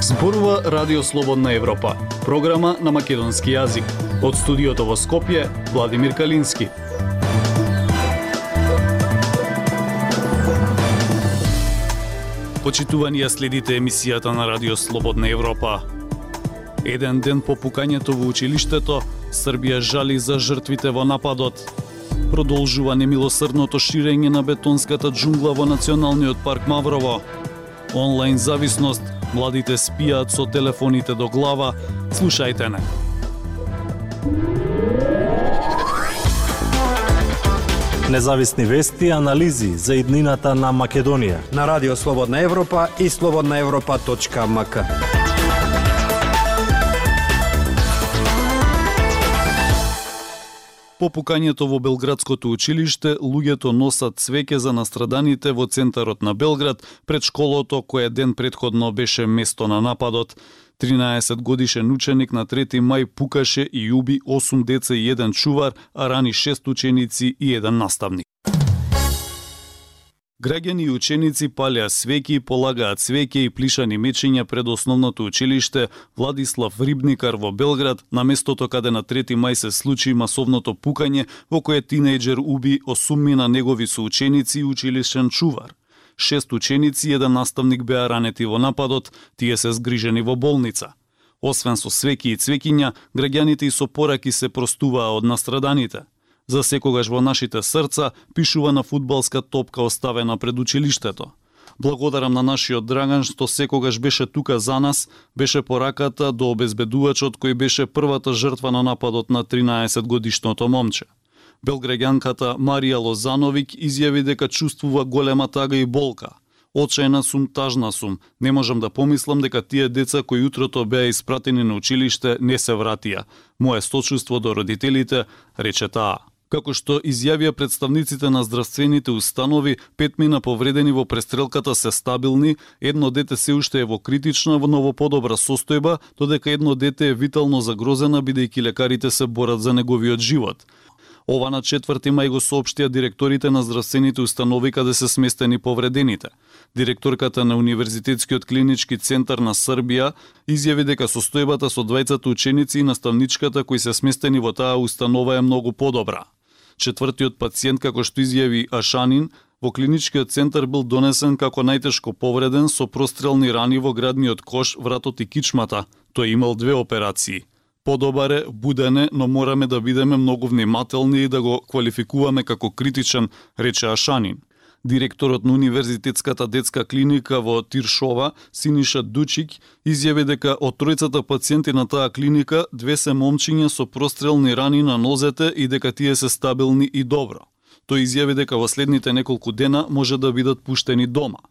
Зборува Радио Слободна Европа, програма на македонски јазик. Од студиото во Скопје, Владимир Калински. Почитувани ја следите емисијата на Радио Слободна Европа. Еден ден по пукањето во училиштето, Србија жали за жртвите во нападот. Продолжува немилосрдното ширење на бетонската џунгла во Националниот парк Маврово. Онлайн зависност, младите спијаат со телефоните до глава, слушајте не. Независни вести и анализи за иднината на Македонија на Радио Слободна Европа и слободнаевропа.мк. По пукањето во Белградското училиште, луѓето носат цвеќе за настраданите во центарот на Белград пред школото кое ден предходно беше место на нападот. 13 годишен ученик на 3 мај пукаше и уби 8 деца и еден чувар, а рани 6 ученици и еден наставник. Граѓани и ученици палеа свеки, полагаат свеќе и плишани мечиња пред основното училиште Владислав Рибникар во Белград, на местото каде на 3 мај се случи масовното пукање во кое тинејџер уби осуммина негови соученици и училишен чувар. Шест ученици и еден наставник беа ранети во нападот, тие се згрижени во болница. Освен со свеки и цвекиња, граѓаните и со пораки се простуваа од настраданите. За секогаш во нашите срца пишува на фудбалска топка оставена пред училиштето. Благодарам на нашиот Драган што секогаш беше тука за нас, беше пораката до обезбедувачот кој беше првата жртва на нападот на 13 годишното момче. Белгрегјанката Марија Лозановик изјави дека чувствува голема тага и болка. Очајна сум, тажна сум. Не можам да помислам дека тие деца кои утрото беа испратени на училиште не се вратија. Моје сочувство до родителите, рече таа. Како што изјавија представниците на здравствените установи, пет мина повредени во престрелката се стабилни, едно дете се уште е во критична, во ново подобра состојба, додека едно дете е витално загрозена бидејќи лекарите се борат за неговиот живот. Ова на 4 мај го соопштија директорите на здравствените установи каде се сместени повредените. Директорката на Универзитетскиот клинички центар на Србија изјави дека состојбата со двајцата ученици и наставничката кои се сместени во таа установа е многу подобра. Четвртиот пациент, како што изјави Ашанин, во клиничкиот центар бил донесен како најтешко повреден со прострелни рани во градниот кош, вратот и кичмата. Тој имал две операции. Подобар е, будене, но мораме да бидеме многу внимателни и да го квалификуваме како критичен, рече Ашанин. Директорот на Универзитетската детска клиника во Тиршова, Синиша Дучик, изјави дека од тројцата пациенти на таа клиника, две се момчиња со прострелни рани на нозете и дека тие се стабилни и добро. Тој изјави дека во следните неколку дена може да бидат пуштени дома.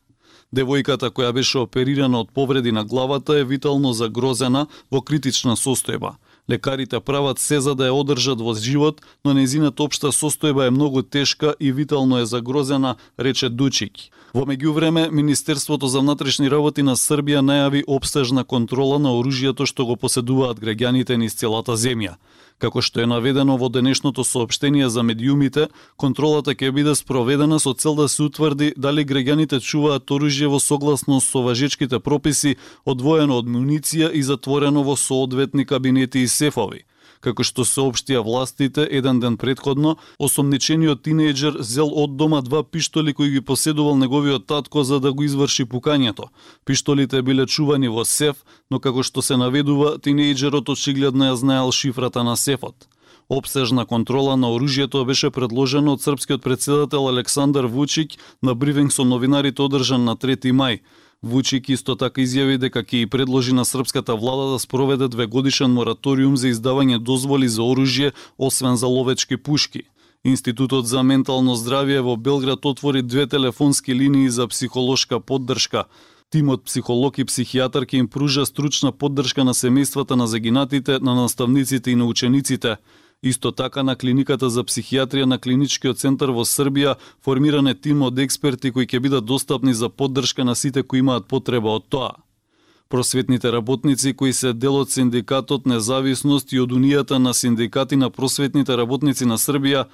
Девојката која беше оперирана од повреди на главата е витално загрозена во критична состојба. Лекарите прават се за да ја одржат во живот, но незината општа состојба е многу тешка и витално е загрозена, рече Дучик. Во меѓувреме, Министерството за внатрешни работи на Србија најави обстежна контрола на оружјето што го поседуваат граѓаните низ целата земја. Како што е наведено во денешното соопштение за медиумите, контролата ќе биде спроведена со цел да се утврди дали граѓаните чуваат оружје во согласност со важечките прописи, одвоено од муниција и затворено во соодветни кабинети и сефови. Како што се обштија властите еден ден предходно, осомничениот тинејџер зел од дома два пиштоли кои ги поседувал неговиот татко за да го изврши пукањето. Пиштолите биле чувани во сеф, но како што се наведува, тинејџерот очигледно ја знаел шифрата на сефот. Обсежна контрола на оружјето беше предложена од српскиот председател Александар Вучик на брифинг со новинарите одржан на 3 мај. Вучик исто така изјави дека ќе и предложи на српската влада да спроведе две годишен мораториум за издавање дозволи за оружје, освен за ловечки пушки. Институтот за ментално здравје во Белград отвори две телефонски линии за психолошка поддршка. Тимот психолог и психијатар ќе им пружа стручна поддршка на семејствата на загинатите, на наставниците и на учениците. Исто така на клиниката за психијатрија на клиничкиот центар во Србија формиран е тим од експерти кои ќе бидат достапни за поддршка на сите кои имаат потреба од тоа. Просветните работници кои се дел од синдикатот Независност и од Унијата на синдикати на просветните работници на Србија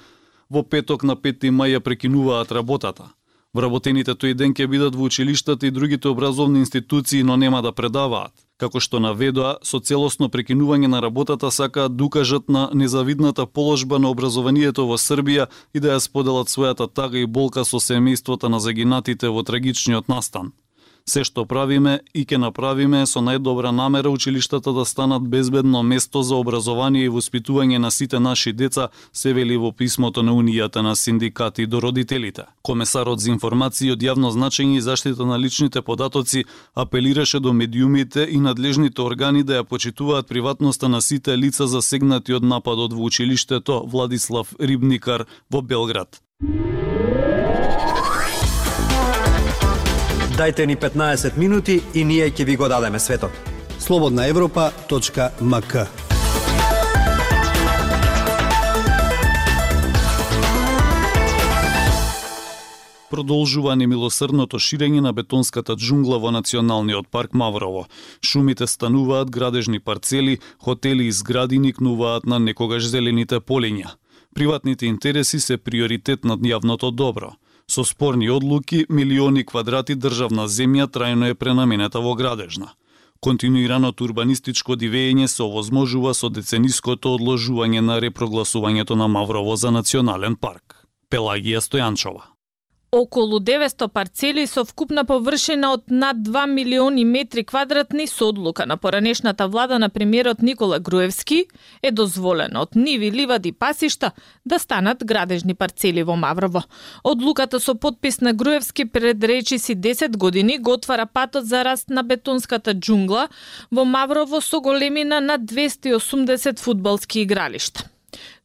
во петок на 5 мај ја прекинуваат работата. Вработените тој ден ќе бидат во училиштата и другите образовни институции, но нема да предаваат. Како што наведоа, со целосно прекинување на работата сакаат да укажат на незавидната положба на образованието во Србија и да ја споделат својата тага и болка со семејството на загинатите во трагичниот настан. Се што правиме и ќе направиме со најдобра намера училиштата да станат безбедно место за образование и воспитување на сите наши деца, се вели во писмото на Унијата на синдикати до родителите. Комесарот за информации од јавно значење и заштита на личните податоци апелираше до медиумите и надлежните органи да ја почитуваат приватноста на сите лица засегнати од нападот во училиштето Владислав Рибникар во Белград. Дајте ни 15 минути и ние ќе ви го дадеме светот. Слободна Европа.мк Продолжува немилосрдното ширење на бетонската джунгла во Националниот парк Маврово. Шумите стануваат градежни парцели, хотели и згради никнуваат на некогаш зелените полиња. Приватните интереси се приоритет над јавното добро. Со спорни одлуки, милиони квадрати државна земја трајно е пренаменета во градежна. Континуираното урбанистичко дивење се овозможува со децениското одложување на репрогласувањето на Маврово за национален парк. Пелагија Стојанчова Околу 900 парцели со вкупна површина од над 2 милиони метри квадратни со одлука на поранешната влада на премиерот Никола Груевски е дозволено од ниви, ливади, пасишта да станат градежни парцели во Маврово. Одлуката со подпис на Груевски пред речиси 10 години го отвара патот за раст на бетонската джунгла во Маврово со големина на 280 фудбалски игралишта.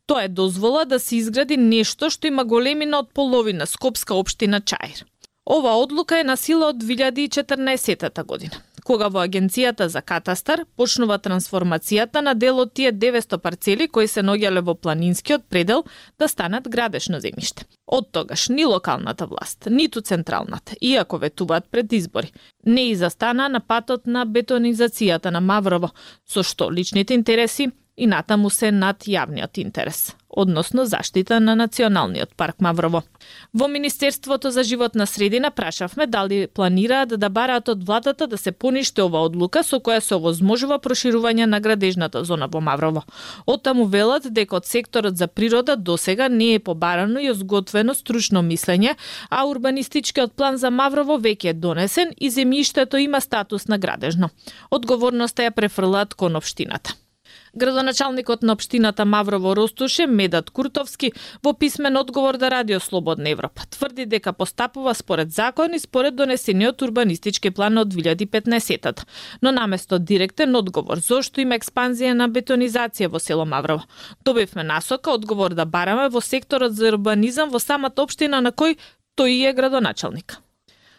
Тоа е дозвола да се изгради нешто што има големина од половина Скопска општина Чаир. Ова одлука е на сила од 2014 година, кога во Агенцијата за катастар почнува трансформацијата на дел од тие 900 парцели кои се наоѓале во планинскиот предел да станат градешно земјиште. Од тогаш ни локалната власт, ниту централната, иако ветуваат пред избори, не и застана на патот на бетонизацијата на Маврово, со што личните интереси и натаму се над јавниот интерес, односно заштита на Националниот парк Маврово. Во Министерството за животна средина прашавме дали планираат да бараат од владата да се поништи ова одлука со која се овозможува проширување на градежната зона во Маврово. Оттаму велат дека од секторот за природа досега не е побарано и озготвено стручно мислење, а урбанистичкиот план за Маврово веќе е донесен и земјиштето има статус на градежно. Одговорноста ја префрлаат кон општината. Градоначалникот на општината Маврово Ростуше, Медат Куртовски, во писмен одговор да Радио Слободна Европа, тврди дека постапува според закон и според донесениот урбанистички план од 2015 но наместо директен одговор зошто има експанзија на бетонизација во село Маврово. Добивме насока одговор да бараме во секторот за урбанизам во самата општина на кој тој е градоначалник.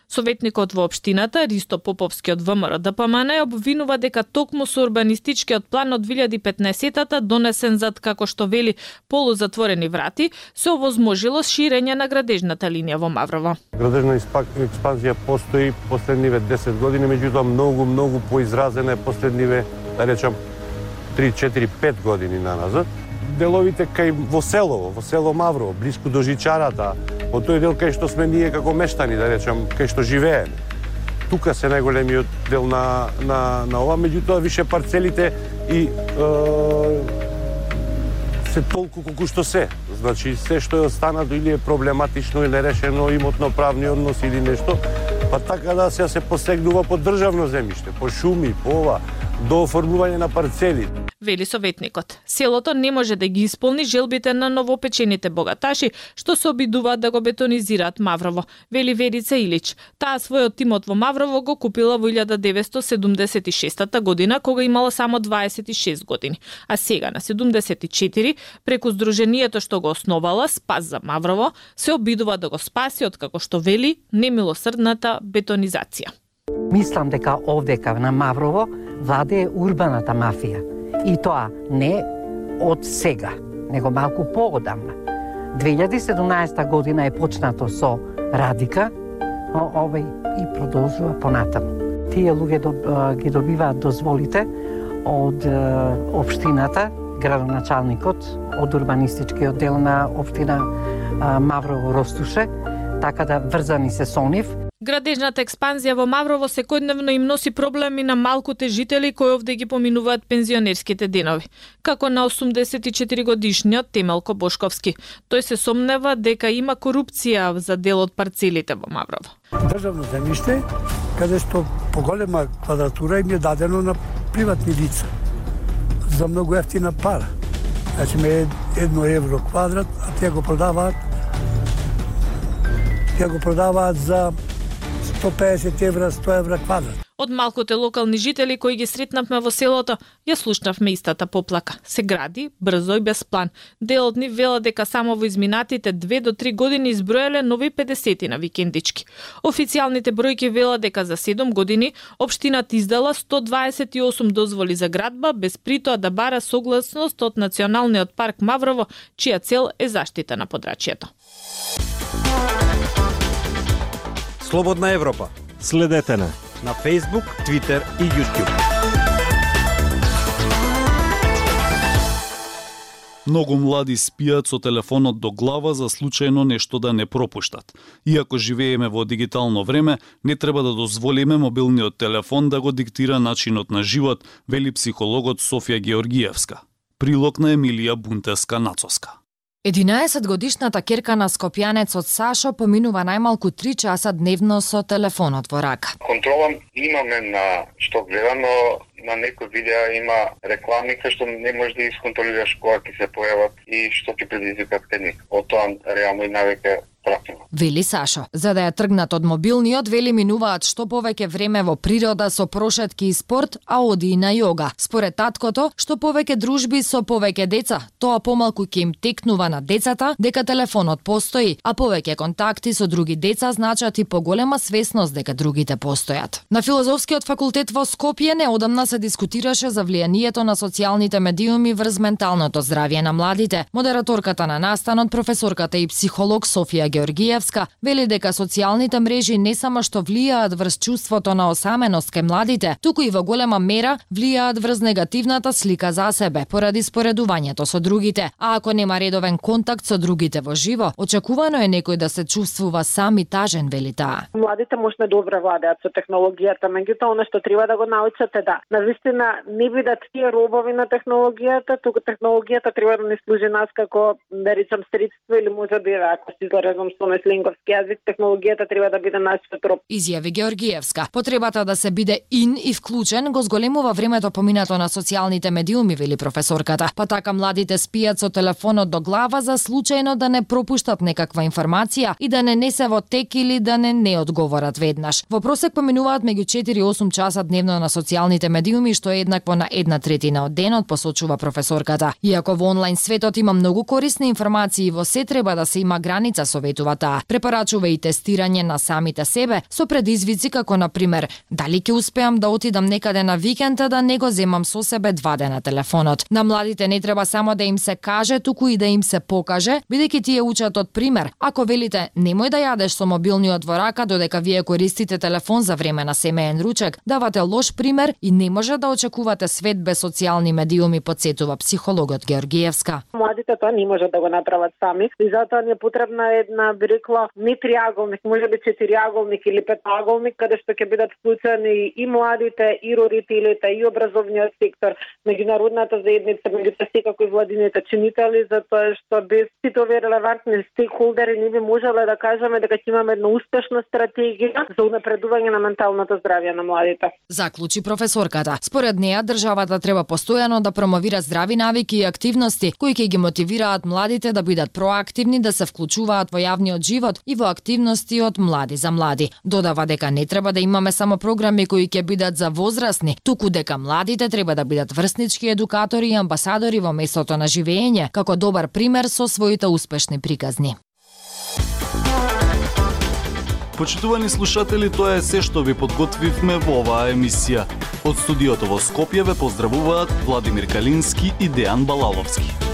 Советникот во општината Ристо Поповски од ВМРО да ДПМН обвинува дека токму со урбанистичкиот план од 2015-тата донесен зад како што вели полузатворени врати, се овозможило ширење на градежната линија во Маврово. Градежна експанзија постои последниве 10 години, меѓутоа многу многу поизразена е последниве, да речам, 3, 4, 5 години на назад деловите кај во село, во село Мавро, близко до жичарата, во тој дел кај што сме ние како мештани, да речем, кај што живееме. Тука се најголемиот дел на, на, на ова, меѓутоа више парцелите и е, се толку колку што се. Значи, се што е останато или е проблематично или нерешено имотно правни односи или нешто, па така да се да се посегнува по државно земјиште, по шуми, по ова, до оформување на парцели вели советникот. Селото не може да ги исполни желбите на новопечените богаташи што се обидуваат да го бетонизираат Маврово, вели Верица Илич. Таа својот тимот во Маврово го купила во 1976 година кога имала само 26 години, а сега на 74 преку здружението што го основала Спас за Маврово се обидува да го спаси од како што вели немилосрдната бетонизација. Мислам дека овдека на Маврово владе урбаната мафија И тоа не од сега, него малку поодамна. 2017 година е почнато со Радика, но овој и продолжува понатаму. Тие луѓе ги добиваат дозволите од општината градоначалникот од урбанистичкиот дел на општина Маврово Ростуше, така да врзани се со нив. Градежната експанзија во Маврово секојдневно им носи проблеми на малкуте жители кои овде ги поминуваат пензионерските денови, како на 84 годишниот Темелко Бошковски. Тој се сомнева дека има корупција за дел од парцелите во Маврово. Државно земјиште, каде што поголема квадратура им е дадено на приватни лица за многу ефтина пара. Значи ме едно евро квадрат, а тие го продаваат тие го продаваат за 150 евра, 100 евра квадрат. Од малкоте локални жители кои ги сретнавме во селото, ја слушнавме истата поплака. Се гради брзо и без план. Дел од нив вела дека само во изминатите 2 до 3 години изброеле нови 50 на викендички. Официјалните бројки вела дека за 7 години општината издала 128 дозволи за градба без притоа да бара согласност од Националниот парк Маврово, чија цел е заштита на подрачјето. Слободна Европа. Следете на на Facebook, Twitter и YouTube. Многу млади спијат со телефонот до глава за случајно нешто да не пропуштат. Иако живееме во дигитално време, не треба да дозволиме мобилниот телефон да го диктира начинот на живот, вели психологот Софија Георгиевска. Прилог на Емилија Бунтеска Нацоска. 11 годишната керка на скопјанецот Сашо поминува најмалку 3 часа дневно со телефонот во рака. Контролам имаме на што гледам, но на некои видеа има реклами кај што не можеш да исконтролираш кога ќе се појават и што ќе предизвикат кај них. Од тоа реално и навеќе пратено. Вели Сашо, за да ја тргнат од мобилниот, вели минуваат што повеќе време во природа со прошетки и спорт, а оди и на јога. Според таткото, што повеќе дружби со повеќе деца, тоа помалку ќе им текнува на децата дека телефонот постои, а повеќе контакти со други деца значат и поголема свесност дека другите постојат. На филозофскиот факултет во Скопје неодамна се дискутираше за влијанието на социјалните медиуми врз менталното здравје на младите. Модераторката на настанот, професорката и психолог Софија Георгиевска вели дека социјалните мрежи не само што влијаат врз чувството на осаменост кај младите, туку и во голема мера влијаат врз негативната слика за себе поради споредувањето со другите. А ако нема редовен контакт со другите во живо, очекувано е некој да се чувствува сам и тажен, вели таа. Младите можне да добро владеат со технологијата, меѓутоа она што треба да го научат е да навистина не бидат тие робови на технологијата, туку технологијата треба да не служи нас како да речам средство или може би ако си изразам со меслинговски јазик, технологијата треба да биде нашиот роб. Изјави Георгиевска. Потребата да се биде ин и вклучен го зголемува времето поминато на социјалните медиуми, вели професорката. Па така младите спијат со телефонот до глава за случајно да не пропуштат некаква информација и да не не се во тек или да не не одговорат веднаш. Во просек поминуваат меѓу 4 и 8 часа дневно на социјалните медиуми, што е еднакво на една третина од денот, посочува професорката. Иако во онлайн светот има многу корисни информации, во се треба да се има граница, советува таа. Препорачува и тестирање на самите себе со предизвици како на пример дали ќе успеам да отидам некаде на викенд да не го земам со себе два дена телефонот. На младите не треба само да им се каже, туку и да им се покаже, бидејќи тие учат од пример. Ако велите немој да јадеш со мобилниот во рака додека вие користите телефон за време на семеен ручек, давате лош пример и не може да очекувате свет без социјални медиуми, подсетува психологот Георгиевска. Младите тоа не може да го направат сами и затоа ни е потребна една би рекла не триаголник, може би четириаголник или петаголник каде што ќе бидат вклучени и младите, и родителите, и образовниот сектор, меѓународната заедница, меѓу секако и владините чинители, затоа што без сите овие релевантни стейкхолдери не би можеле да кажеме дека ќе имаме една успешна стратегија за унапредување на менталното здравје на младите. Заклучи професорката. Според неа, државата треба постојано да промовира здрави навики и активности кои ќе ги мотивираат младите да бидат проактивни, да се вклучуваат во јавниот живот и во активности од млади за млади. Додава дека не треба да имаме само програми кои ќе бидат за возрастни, туку дека младите треба да бидат врснички едукатори и амбасадори во местото на живење, како добар пример со своите успешни приказни. Почитувани слушатели, тоа е се што ви подготвивме во оваа емисија. Од студиото во Скопје ве поздравуваат Владимир Калински и Дејан Балаловски.